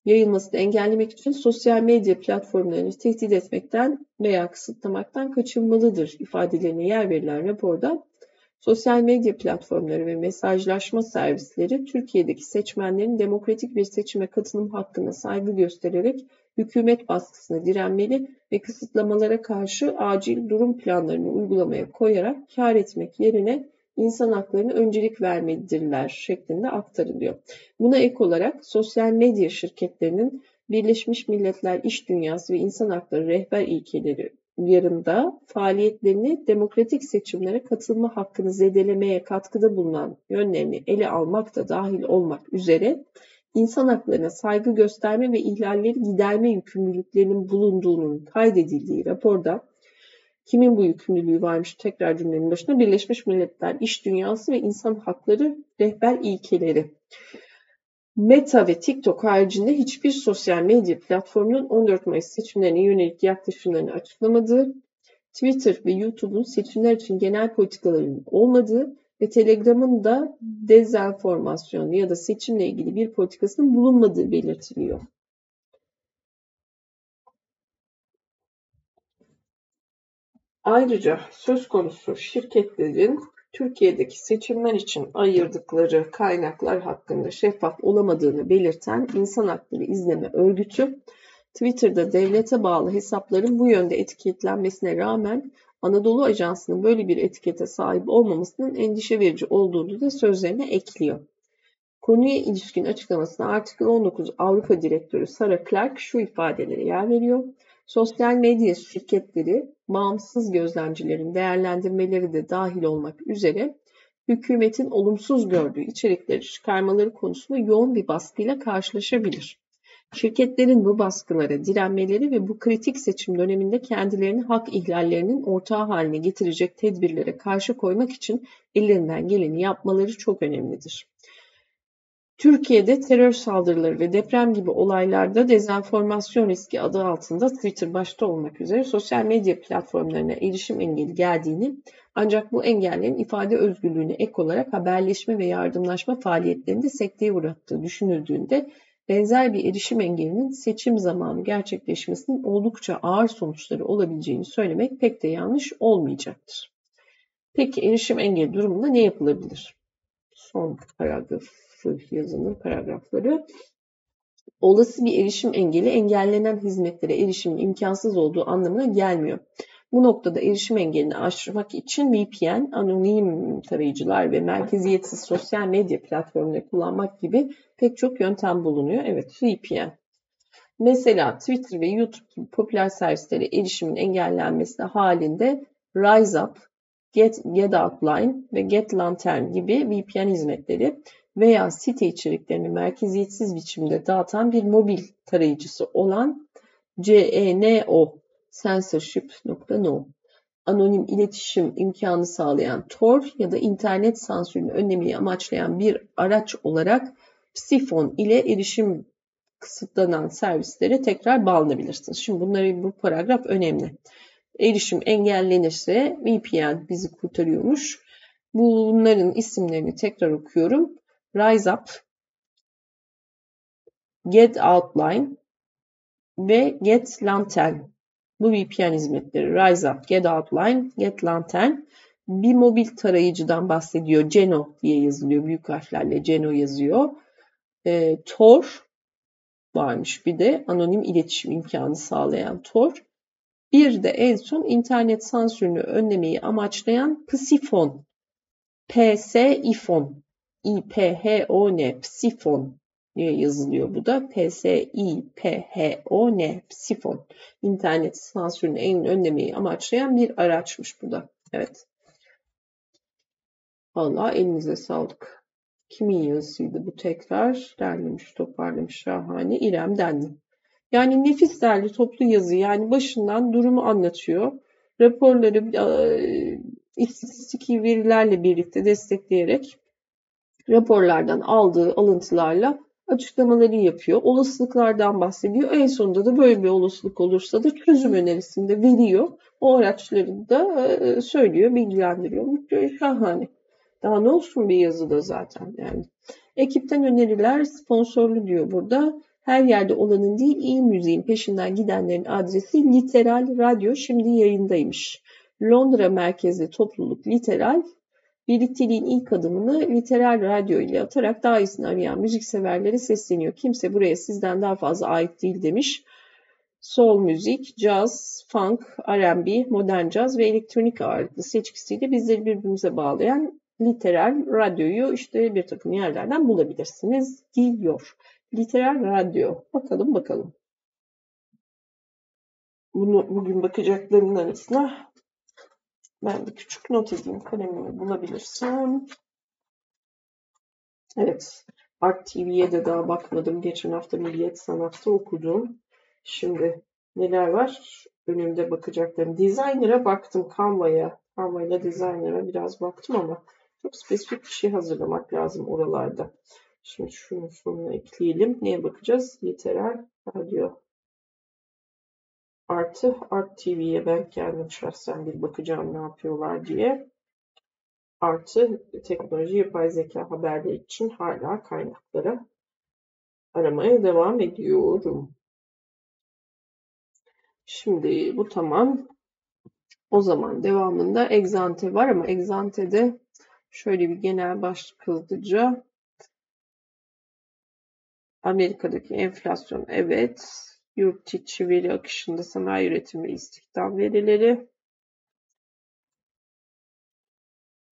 yayılmasını engellemek için sosyal medya platformlarını tehdit etmekten veya kısıtlamaktan kaçınmalıdır ifadelerine yer verilen raporda sosyal medya platformları ve mesajlaşma servisleri Türkiye'deki seçmenlerin demokratik bir seçime katılım hakkına saygı göstererek hükümet baskısına direnmeli ve kısıtlamalara karşı acil durum planlarını uygulamaya koyarak kar etmek yerine insan haklarına öncelik vermelidirler şeklinde aktarılıyor. Buna ek olarak sosyal medya şirketlerinin Birleşmiş Milletler İş Dünyası ve İnsan Hakları rehber ilkeleri uyarında faaliyetlerini demokratik seçimlere katılma hakkını zedelemeye katkıda bulunan yönlerini ele almak da dahil olmak üzere insan haklarına saygı gösterme ve ihlalleri giderme yükümlülüklerinin bulunduğunun kaydedildiği raporda Kimin bu yükümlülüğü varmış tekrar cümlenin başına? Birleşmiş Milletler, İş Dünyası ve İnsan Hakları Rehber ilkeleri. Meta ve TikTok haricinde hiçbir sosyal medya platformunun 14 Mayıs seçimlerine yönelik yaklaşımlarını açıklamadığı, Twitter ve YouTube'un seçimler için genel politikalarının olmadığı ve Telegram'ın da dezenformasyon ya da seçimle ilgili bir politikasının bulunmadığı belirtiliyor. Ayrıca söz konusu şirketlerin Türkiye'deki seçimler için ayırdıkları kaynaklar hakkında şeffaf olamadığını belirten İnsan Hakları İzleme Örgütü, Twitter'da devlete bağlı hesapların bu yönde etiketlenmesine rağmen Anadolu Ajansı'nın böyle bir etikete sahip olmamasının endişe verici olduğunu da sözlerine ekliyor. Konuya ilişkin açıklamasına Article 19 Avrupa Direktörü Sarah Clark şu ifadelere yer veriyor. Sosyal medya şirketleri bağımsız gözlemcilerin değerlendirmeleri de dahil olmak üzere hükümetin olumsuz gördüğü içerikleri çıkarmaları konusunda yoğun bir baskıyla karşılaşabilir. Şirketlerin bu baskılara direnmeleri ve bu kritik seçim döneminde kendilerini hak ihlallerinin ortağı haline getirecek tedbirlere karşı koymak için ellerinden geleni yapmaları çok önemlidir. Türkiye'de terör saldırıları ve deprem gibi olaylarda dezenformasyon riski adı altında Twitter başta olmak üzere sosyal medya platformlarına erişim engeli geldiğini ancak bu engellerin ifade özgürlüğüne ek olarak haberleşme ve yardımlaşma faaliyetlerinde sekteye uğrattığı düşünüldüğünde benzer bir erişim engelinin seçim zamanı gerçekleşmesinin oldukça ağır sonuçları olabileceğini söylemek pek de yanlış olmayacaktır. Peki erişim engeli durumunda ne yapılabilir? Son paragraf yazının paragrafları. Olası bir erişim engeli engellenen hizmetlere erişimin imkansız olduğu anlamına gelmiyor. Bu noktada erişim engelini aşmak için VPN, anonim tarayıcılar ve merkeziyetsiz sosyal medya platformları kullanmak gibi pek çok yöntem bulunuyor. Evet VPN. Mesela Twitter ve YouTube gibi popüler servislere erişimin engellenmesi halinde RiseUp, Get, Get Outline ve Get Lantern gibi VPN hizmetleri veya site içeriklerini merkeziyetsiz biçimde dağıtan bir mobil tarayıcısı olan CENO censorship.no anonim iletişim imkanı sağlayan Tor ya da internet sansürünü önlemeyi amaçlayan bir araç olarak Psifon ile erişim kısıtlanan servislere tekrar bağlanabilirsiniz. Şimdi bunları bu paragraf önemli. erişim engellenirse VPN bizi kurtarıyormuş. Bunların isimlerini tekrar okuyorum. Rise Up, Get Outline ve Get Lantern. Bu VPN hizmetleri Rise Up, Get Outline, Get Lantern bir mobil tarayıcıdan bahsediyor. Geno diye yazılıyor. Büyük harflerle Geno yazıyor. E, Tor varmış bir de anonim iletişim imkanı sağlayan Tor. Bir de en son internet sansürünü önlemeyi amaçlayan Psifon. P-S-İfon. I-P-H-O-N. Psifon diye yazılıyor bu da. P-S-I-P-H-O-N. Psifon. İnternet sansürünü en önlemeyi amaçlayan bir araçmış bu da. Evet. Valla elinize sağlık. Kimin yazısıydı bu tekrar? Derlemiş, toparlamış şahane. İrem Denli. Yani nefis derli toplu yazı yani başından durumu anlatıyor. Raporları e, istatistiki verilerle birlikte destekleyerek raporlardan aldığı alıntılarla açıklamaları yapıyor. Olasılıklardan bahsediyor. En sonunda da böyle bir olasılık olursa da çözüm önerisini de veriyor. O araçları da e, söylüyor, bilgilendiriyor. Şahane. Daha ne olsun bir yazıda zaten yani. Ekipten öneriler sponsorlu diyor burada. Her yerde olanın değil iyi müziğin peşinden gidenlerin adresi Literal Radyo şimdi yayındaymış. Londra merkezli topluluk Literal birlikteliğin ilk adımını Literal Radyo ile atarak daha iyisini arayan müzikseverlere sesleniyor. Kimse buraya sizden daha fazla ait değil demiş. Soul müzik, jazz, funk, R&B, modern jazz ve elektronik ağırlıklı seçkisiyle bizleri birbirimize bağlayan literal radyoyu işte bir takım yerlerden bulabilirsiniz diyor. Literal radyo. Bakalım bakalım. Bunu bugün bakacaklarımın arasına ben bir küçük not edeyim kalemimi bulabilirsem. Evet. Art TV'ye de daha bakmadım. Geçen hafta Milliyet Sanat'ta okudum. Şimdi neler var? Önümde bakacaklarım. Designer'a baktım. Canva'ya. Canva ile Designer'a biraz baktım ama çok spesifik bir şey hazırlamak lazım oralarda. Şimdi şunu sonuna ekleyelim. Neye bakacağız? Literal radyo. Artı Art TV'ye ben kendim şahsen bir bakacağım ne yapıyorlar diye. Artı teknoloji yapay zeka haberleri için hala kaynakları aramaya devam ediyorum. Şimdi bu tamam. O zaman devamında egzante var ama egzantede Şöyle bir genel başlık hızlıca. Amerika'daki enflasyon evet. Yurt içi veri akışında sanayi üretimi ve istihdam verileri.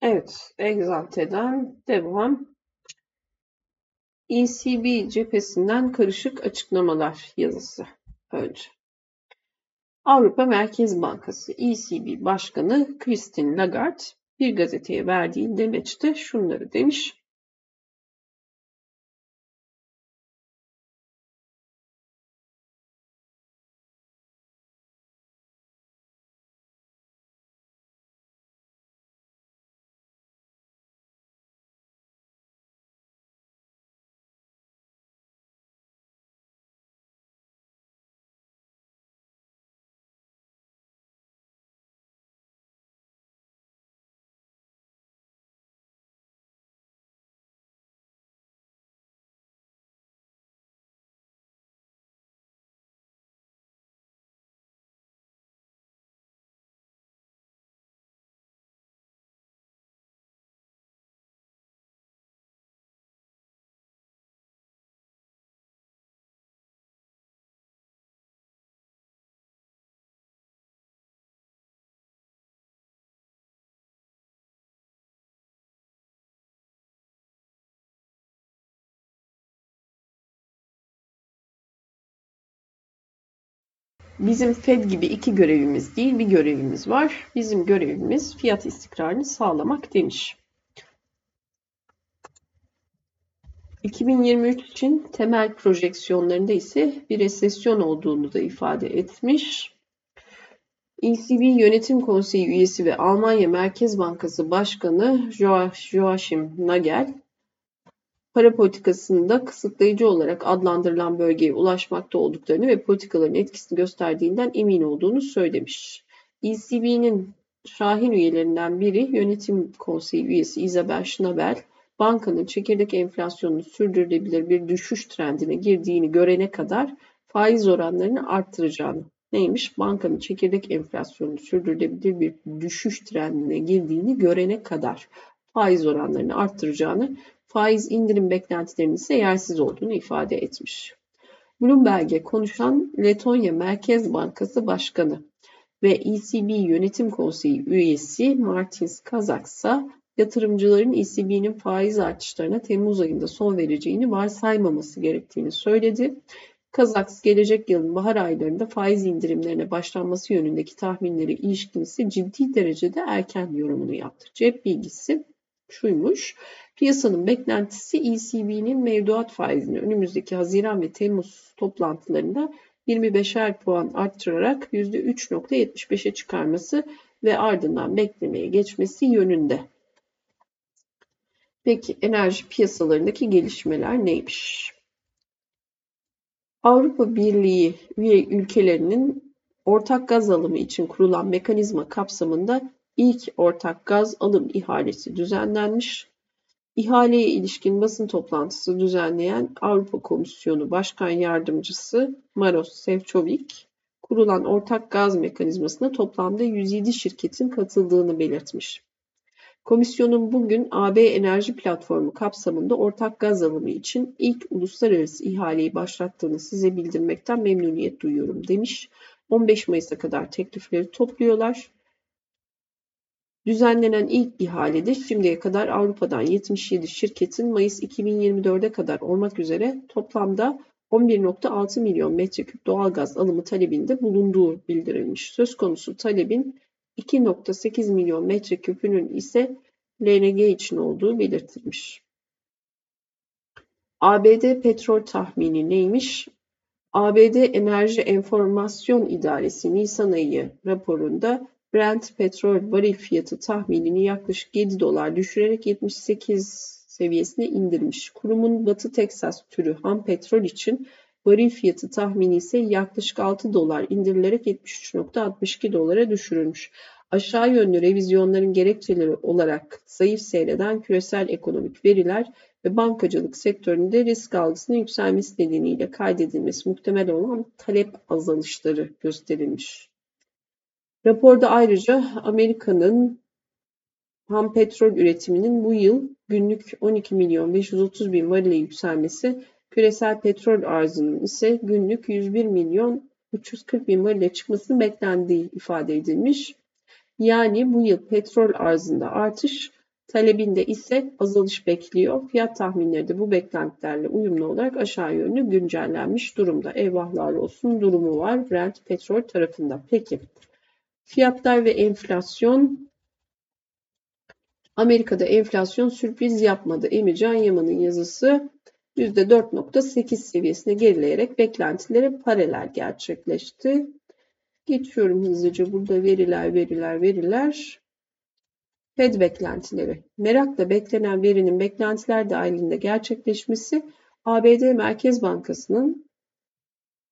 Evet, Exante'den devam. ECB cephesinden karışık açıklamalar yazısı önce. Avrupa Merkez Bankası ECB Başkanı Christine Lagarde bir gazeteye verdiği demeçte şunları demiş. Bizim Fed gibi iki görevimiz değil bir görevimiz var. Bizim görevimiz fiyat istikrarını sağlamak demiş. 2023 için temel projeksiyonlarında ise bir resesyon olduğunu da ifade etmiş. ECB Yönetim Konseyi üyesi ve Almanya Merkez Bankası Başkanı Joachim Nagel, para politikasında kısıtlayıcı olarak adlandırılan bölgeye ulaşmakta olduklarını ve politikaların etkisini gösterdiğinden emin olduğunu söylemiş. ECB'nin şahin üyelerinden biri yönetim konseyi üyesi Isabel Schnabel, bankanın çekirdek enflasyonunu sürdürülebilir bir düşüş trendine girdiğini görene kadar faiz oranlarını arttıracağını. Neymiş? Bankanın çekirdek enflasyonunu sürdürülebilir bir düşüş trendine girdiğini görene kadar faiz oranlarını arttıracağını, faiz indirim beklentilerinin ise yersiz olduğunu ifade etmiş. Bloomberg'e konuşan Letonya Merkez Bankası Başkanı ve ECB Yönetim Konseyi üyesi Martins Kazaksa yatırımcıların ECB'nin faiz artışlarına Temmuz ayında son vereceğini varsaymaması gerektiğini söyledi. Kazaks gelecek yılın bahar aylarında faiz indirimlerine başlanması yönündeki tahminleri ilişkin ciddi derecede erken yorumunu yaptı. Cep bilgisi şuymuş. Piyasanın beklentisi ECB'nin mevduat faizini önümüzdeki Haziran ve Temmuz toplantılarında 25'er puan arttırarak %3.75'e çıkarması ve ardından beklemeye geçmesi yönünde. Peki enerji piyasalarındaki gelişmeler neymiş? Avrupa Birliği üye ülkelerinin ortak gaz alımı için kurulan mekanizma kapsamında ilk ortak gaz alım ihalesi düzenlenmiş. İhaleye ilişkin basın toplantısı düzenleyen Avrupa Komisyonu Başkan Yardımcısı Maros Sefcovic, kurulan ortak gaz mekanizmasına toplamda 107 şirketin katıldığını belirtmiş. Komisyonun bugün AB Enerji Platformu kapsamında ortak gaz alımı için ilk uluslararası ihaleyi başlattığını size bildirmekten memnuniyet duyuyorum demiş. 15 Mayıs'a kadar teklifleri topluyorlar. Düzenlenen ilk ihalede şimdiye kadar Avrupa'dan 77 şirketin Mayıs 2024'e kadar olmak üzere toplamda 11.6 milyon metreküp doğalgaz alımı talebinde bulunduğu bildirilmiş. Söz konusu talebin 2.8 milyon metreküpünün ise LNG için olduğu belirtilmiş. ABD petrol tahmini neymiş? ABD Enerji Enformasyon İdaresi Nisan ayı raporunda Brent petrol varil fiyatı tahminini yaklaşık 7 dolar düşürerek 78 seviyesine indirmiş. Kurumun Batı Teksas türü ham petrol için varil fiyatı tahmini ise yaklaşık 6 dolar indirilerek 73.62 dolara düşürülmüş. Aşağı yönlü revizyonların gerekçeleri olarak zayıf seyreden küresel ekonomik veriler ve bankacılık sektöründe risk algısının yükselmesi nedeniyle kaydedilmesi muhtemel olan talep azalışları gösterilmiş. Raporda ayrıca Amerika'nın ham petrol üretiminin bu yıl günlük 12 milyon 530 bin varile yükselmesi, küresel petrol arzının ise günlük 101 milyon 340 bin varile çıkmasının beklendiği ifade edilmiş. Yani bu yıl petrol arzında artış, talebinde ise azalış bekliyor. Fiyat tahminleri de bu beklentilerle uyumlu olarak aşağı yönlü güncellenmiş durumda. Eyvahlar olsun durumu var Brent petrol tarafında. Peki Fiyatlar ve enflasyon Amerika'da enflasyon sürpriz yapmadı. Emircan Yaman'ın yazısı %4.8 seviyesine gerileyerek beklentilere paralel gerçekleşti. Geçiyorum hızlıca burada veriler, veriler, veriler. Fed beklentileri. Merakla beklenen verinin beklentiler dahilinde gerçekleşmesi ABD Merkez Bankası'nın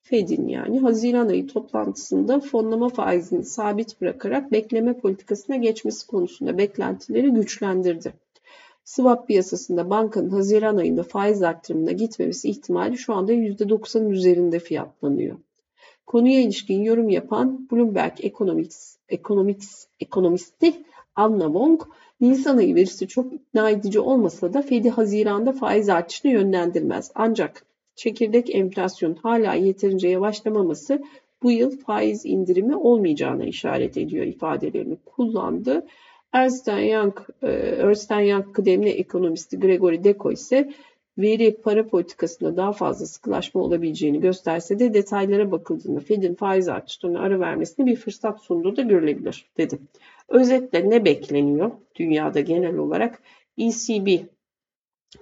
Fed'in yani Haziran ayı toplantısında fonlama faizini sabit bırakarak bekleme politikasına geçmesi konusunda beklentileri güçlendirdi. Swap piyasasında bankanın Haziran ayında faiz arttırımına gitmemesi ihtimali şu anda %90'ın üzerinde fiyatlanıyor. Konuya ilişkin yorum yapan Bloomberg Economics, Economics, ekonomisti Anna Wong, Nisan ayı verisi çok ikna edici olmasa da Fed'i Haziran'da faiz artışını yönlendirmez. Ancak çekirdek enflasyon hala yeterince yavaşlamaması bu yıl faiz indirimi olmayacağına işaret ediyor ifadelerini kullandı. Ernst Young, e, Ernst Young kıdemli ekonomisti Gregory Deco ise veri para politikasında daha fazla sıkılaşma olabileceğini gösterse de detaylara bakıldığında Fed'in faiz artışlarına ara vermesine bir fırsat sunduğu da görülebilir dedi. Özetle ne bekleniyor dünyada genel olarak? ECB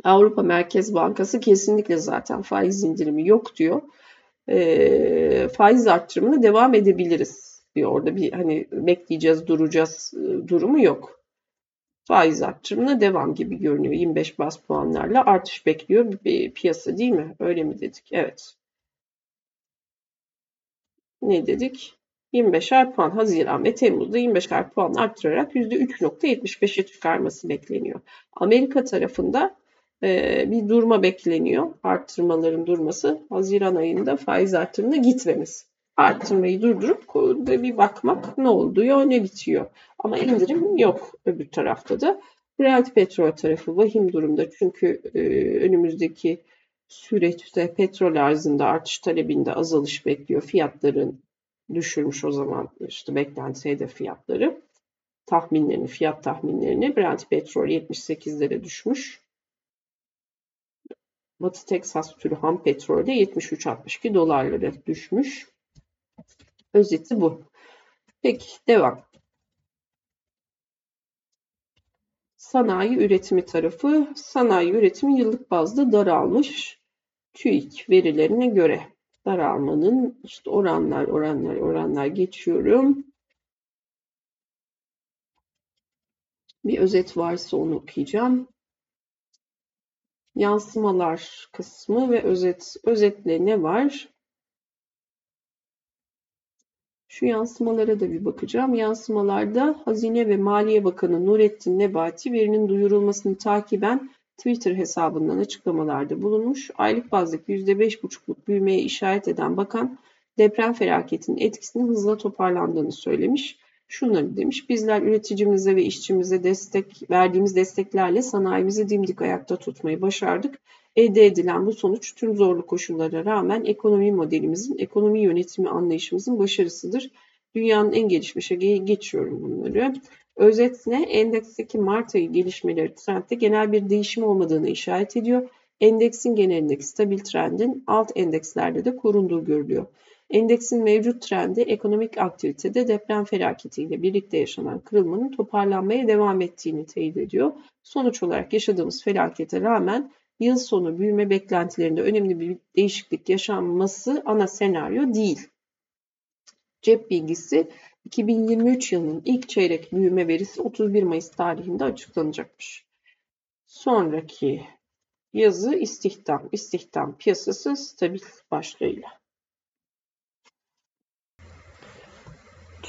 Avrupa Merkez Bankası kesinlikle zaten faiz indirimi yok diyor. E, faiz arttırımına devam edebiliriz diyor. Orada bir hani bekleyeceğiz, duracağız e, durumu yok. Faiz arttırımına devam gibi görünüyor. 25 bas puanlarla artış bekliyor bir piyasa değil mi? Öyle mi dedik? Evet. Ne dedik? 25'er puan Haziran ve Temmuz'da 25'er puan arttırarak %3.75'e çıkarması bekleniyor. Amerika tarafında bir durma bekleniyor. Arttırmaların durması. Haziran ayında faiz artırımına gitmemiz. Arttırmayı durdurup bir bakmak ne oluyor ne bitiyor. Ama indirim yok öbür tarafta da. Brent petrol tarafı vahim durumda çünkü e, önümüzdeki süreçte petrol arzında artış talebinde azalış bekliyor. Fiyatların düşürmüş o zaman işte beklenti hedef fiyatları tahminlerini, fiyat tahminlerini Brent petrol 78'lere düşmüş. Batı Teksas türü ham petrolde 73-62 dolarlara düşmüş. Özeti bu. Peki devam. Sanayi üretimi tarafı. Sanayi üretimi yıllık bazda daralmış. TÜİK verilerine göre daralmanın işte oranlar oranlar oranlar geçiyorum. Bir özet varsa onu okuyacağım. Yansımalar kısmı ve özet. Özetle ne var? Şu yansımalara da bir bakacağım. Yansımalarda Hazine ve Maliye Bakanı Nurettin Nebati verinin duyurulmasını takiben Twitter hesabından açıklamalarda bulunmuş. Aylık bazdaki %5,5'luk büyümeye işaret eden bakan deprem felaketinin etkisinin hızla toparlandığını söylemiş. Şunları demiş, bizler üreticimize ve işçimize destek verdiğimiz desteklerle sanayimizi dimdik ayakta tutmayı başardık. Elde edilen bu sonuç tüm zorlu koşullara rağmen ekonomi modelimizin, ekonomi yönetimi anlayışımızın başarısıdır. Dünyanın en gelişmişe geçiyorum bunları. Özetle endeksteki Mart ayı gelişmeleri trendde genel bir değişim olmadığını işaret ediyor. Endeksin genelindeki stabil trendin alt endekslerde de korunduğu görülüyor. Endeksin mevcut trendi ekonomik aktivitede deprem felaketiyle birlikte yaşanan kırılmanın toparlanmaya devam ettiğini teyit ediyor. Sonuç olarak yaşadığımız felakete rağmen yıl sonu büyüme beklentilerinde önemli bir değişiklik yaşanması ana senaryo değil. Cep bilgisi 2023 yılının ilk çeyrek büyüme verisi 31 Mayıs tarihinde açıklanacakmış. Sonraki yazı istihdam, istihdam piyasası stabil başlığıyla.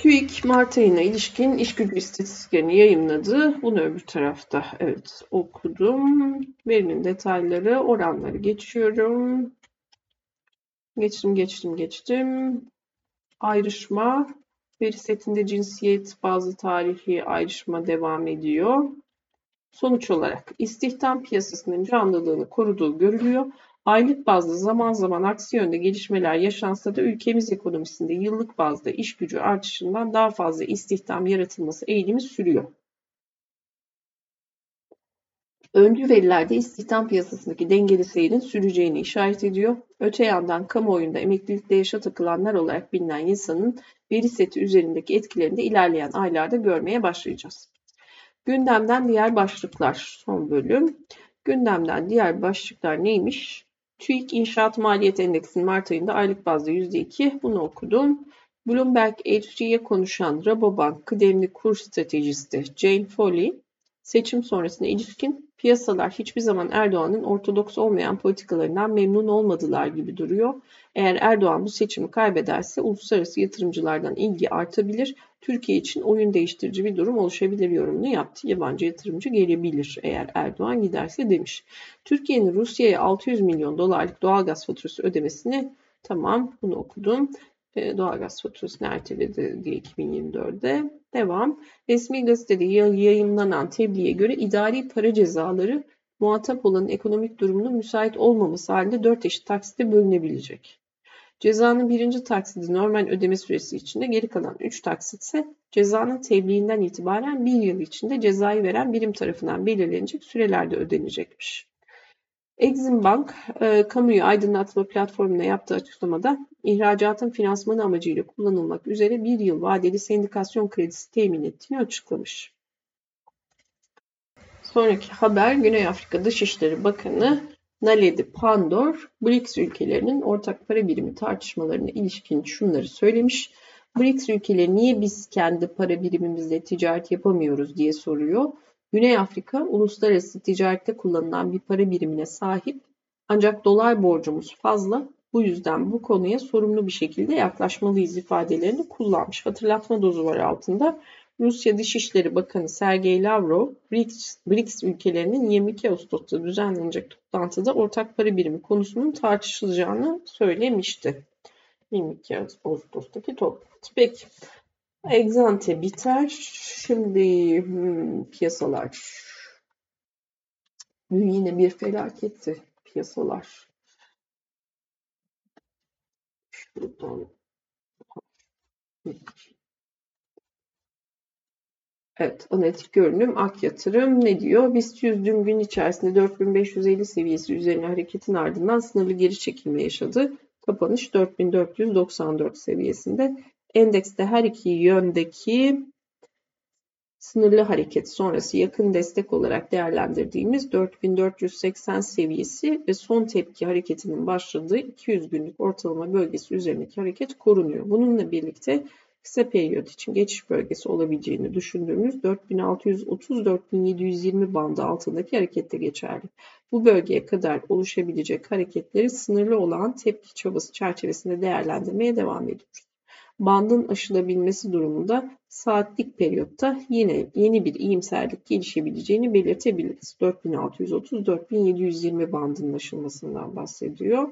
TÜİK Mart ayına ilişkin iş gücü istatistiklerini yayınladı. Bunu öbür tarafta evet okudum. Verinin detayları, oranları geçiyorum. Geçtim, geçtim, geçtim. Ayrışma, veri setinde cinsiyet, bazı tarihi ayrışma devam ediyor. Sonuç olarak istihdam piyasasının canlılığını koruduğu görülüyor. Aylık bazda zaman zaman aksi yönde gelişmeler yaşansa da ülkemiz ekonomisinde yıllık bazda iş gücü artışından daha fazla istihdam yaratılması eğilimi sürüyor. Öncü verilerde istihdam piyasasındaki dengeli seyrin süreceğini işaret ediyor. Öte yandan kamuoyunda emeklilikte yaşa takılanlar olarak bilinen insanın veri seti üzerindeki etkilerini de ilerleyen aylarda görmeye başlayacağız. Gündemden diğer başlıklar son bölüm. Gündemden diğer başlıklar neymiş? TÜİK İnşaat Maliyet Endeksinin Mart ayında aylık bazda %2 bunu okudum. Bloomberg HG'ye konuşan Rabobank kıdemli kur stratejisti Jane Foley, seçim sonrasına ilişkin piyasalar hiçbir zaman Erdoğan'ın ortodoks olmayan politikalarından memnun olmadılar gibi duruyor. Eğer Erdoğan bu seçimi kaybederse uluslararası yatırımcılardan ilgi artabilir. Türkiye için oyun değiştirici bir durum oluşabilir yorumunu yaptı. Yabancı yatırımcı gelebilir eğer Erdoğan giderse demiş. Türkiye'nin Rusya'ya 600 milyon dolarlık doğalgaz faturası ödemesini tamam bunu okudum. E, doğalgaz faturasını erteledi diye 2024'de. Devam. Resmi gazetede yayınlanan tebliğe göre idari para cezaları muhatap olan ekonomik durumunun müsait olmaması halinde 4 eşit taksitte bölünebilecek. Cezanın birinci taksidi normal ödeme süresi içinde geri kalan 3 taksit ise cezanın tebliğinden itibaren bir yıl içinde cezayı veren birim tarafından belirlenecek sürelerde ödenecekmiş. Exim Bank, e, kamuyu aydınlatma platformuna yaptığı açıklamada ihracatın finansmanı amacıyla kullanılmak üzere bir yıl vadeli sendikasyon kredisi temin ettiğini açıklamış. Sonraki haber Güney Afrika Dışişleri Bakanı Naledi Pandor, BRICS ülkelerinin ortak para birimi tartışmalarına ilişkin şunları söylemiş. BRICS ülkeleri niye biz kendi para birimimizle ticaret yapamıyoruz diye soruyor. Güney Afrika uluslararası ticarette kullanılan bir para birimine sahip ancak dolar borcumuz fazla Bu yüzden bu konuya sorumlu bir şekilde yaklaşmalıyız ifadelerini kullanmış. Hatırlatma dozu var altında. Rusya Dışişleri Bakanı Sergey Lavrov, BRICS, BRICS ülkelerinin 22 Ağustos'ta düzenlenecek toplantıda ortak para birimi konusunun tartışılacağını söylemişti. 22 Ağustos'taki toplantı. Peki. Exante biter. Şimdi hmm, piyasalar. Dün yine bir felaketti piyasalar. Şuradan. Evet, analitik görünüm ak yatırım ne diyor? BIST 100 dün gün içerisinde 4550 seviyesi üzerine hareketin ardından sınırlı geri çekilme yaşadı. Kapanış 4494 seviyesinde. Endekste her iki yöndeki sınırlı hareket sonrası yakın destek olarak değerlendirdiğimiz 4480 seviyesi ve son tepki hareketinin başladığı 200 günlük ortalama bölgesi üzerindeki hareket korunuyor. Bununla birlikte kısa periyot için geçiş bölgesi olabileceğini düşündüğümüz 4630-4720 bandı altındaki harekette geçerli. Bu bölgeye kadar oluşabilecek hareketleri sınırlı olan tepki çabası çerçevesinde değerlendirmeye devam ediyoruz. Bandın aşılabilmesi durumunda saatlik periyotta yine yeni bir iyimserlik gelişebileceğini belirtebiliriz. 4630-4720 bandının aşılmasından bahsediyor.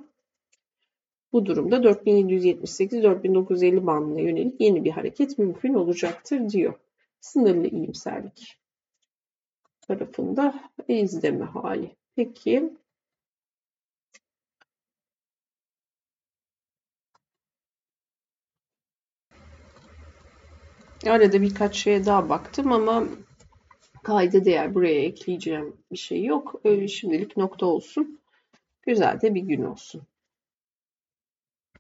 Bu durumda 4778-4950 bandına yönelik yeni bir hareket mümkün olacaktır diyor. Sınırlı iyimserlik tarafında izleme hali. Peki Arada birkaç şeye daha baktım ama kayda değer buraya ekleyeceğim bir şey yok. Şimdilik nokta olsun. Güzel de bir gün olsun.